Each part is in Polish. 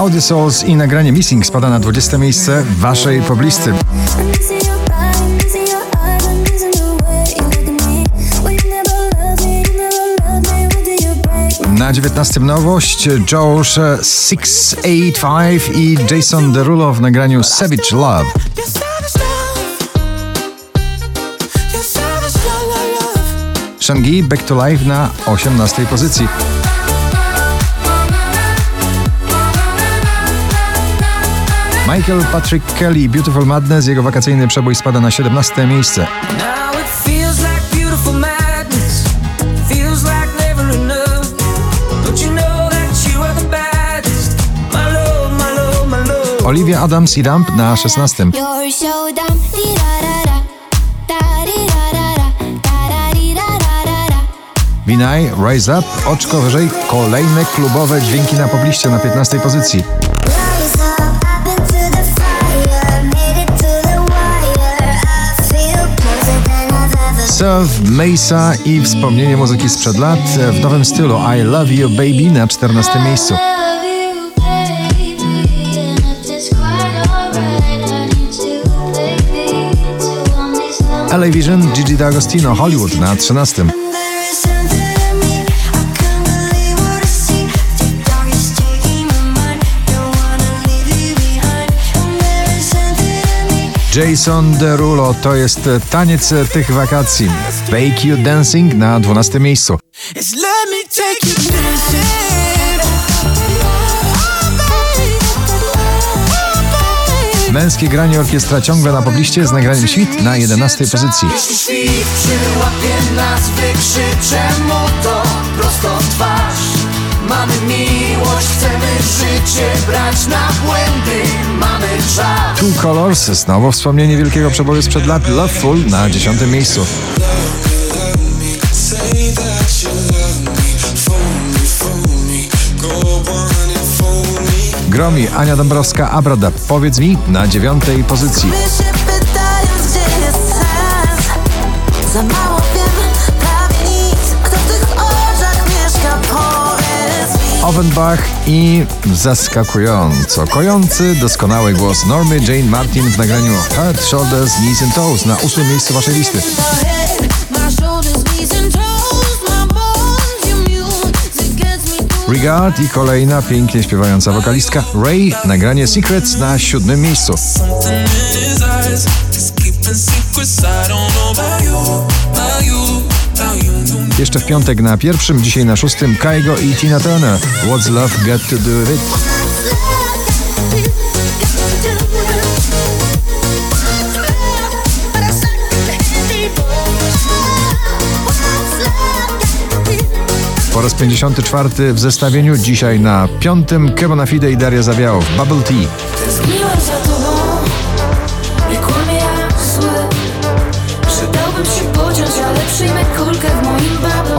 Audi Souls i nagranie Missing spada na 20 miejsce waszej poblisty. Na 19 nowość Josh 685 i Jason Derulo w nagraniu Savage Love. Shangi Back to Life na 18 pozycji. Michael Patrick Kelly Beautiful Madness, jego wakacyjny przebój spada na 17 miejsce. Olivia Adams i Ramp na 16. Winaj, Rise Up, oczko wyżej, kolejne klubowe dźwięki na pobliście na 15 pozycji. Surf, Mesa i wspomnienie muzyki sprzed lat w nowym stylu I Love You Baby na 14 miejscu. LA Vision, Gigi D'Agostino, Hollywood na 13. Jason Derulo to jest taniec tych wakacji. Bake You Dancing na 12 miejscu. Męskie granie orkiestra ciągle na pobliście z nagraniem Świt na 11 pozycji. Jeśli świt przyłapie nas, wykrzycze mu to prosto twarz. Mamy miłość, chcemy życie brać na błędy. Two Colors, znowu wspomnienie wielkiego przeboju sprzed lat, Loveful na 10 miejscu. Gromi, Ania Dąbrowska, Abradab. Powiedz mi na dziewiątej pozycji. Offenbach i zaskakująco kojący, doskonały głos Normy Jane Martin w nagraniu Head, Shoulders, Knees and Toes na ósmym miejscu waszej listy. Regard i kolejna pięknie śpiewająca wokalistka Ray, nagranie Secrets na siódmym miejscu. Jeszcze w piątek na pierwszym, dzisiaj na szóstym Kaigo i Tina Turner. What's Love Got to Do With It? Po raz 54 w zestawieniu, dzisiaj na piątym Kebona Fide i Daria Zawiałow, Bubble Tea.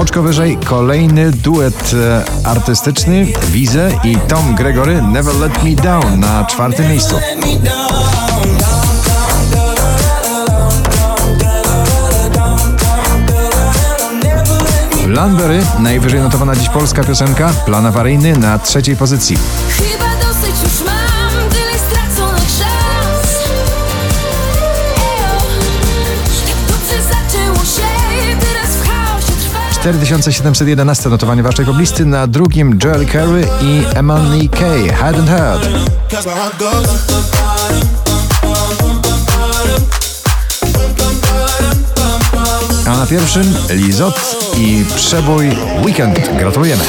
Oczko wyżej, kolejny duet e, artystyczny, Wize i Tom Gregory, Never Let Me Down na czwartym miejscu. Landberry, najwyżej notowana dziś polska piosenka, plan awaryjny na trzeciej pozycji. 4711 notowanie waszej poblisty, na drugim Joel Curry i Emily K. Head and Heart. A na pierwszym Lizot i przebój Weekend. Gratulujemy.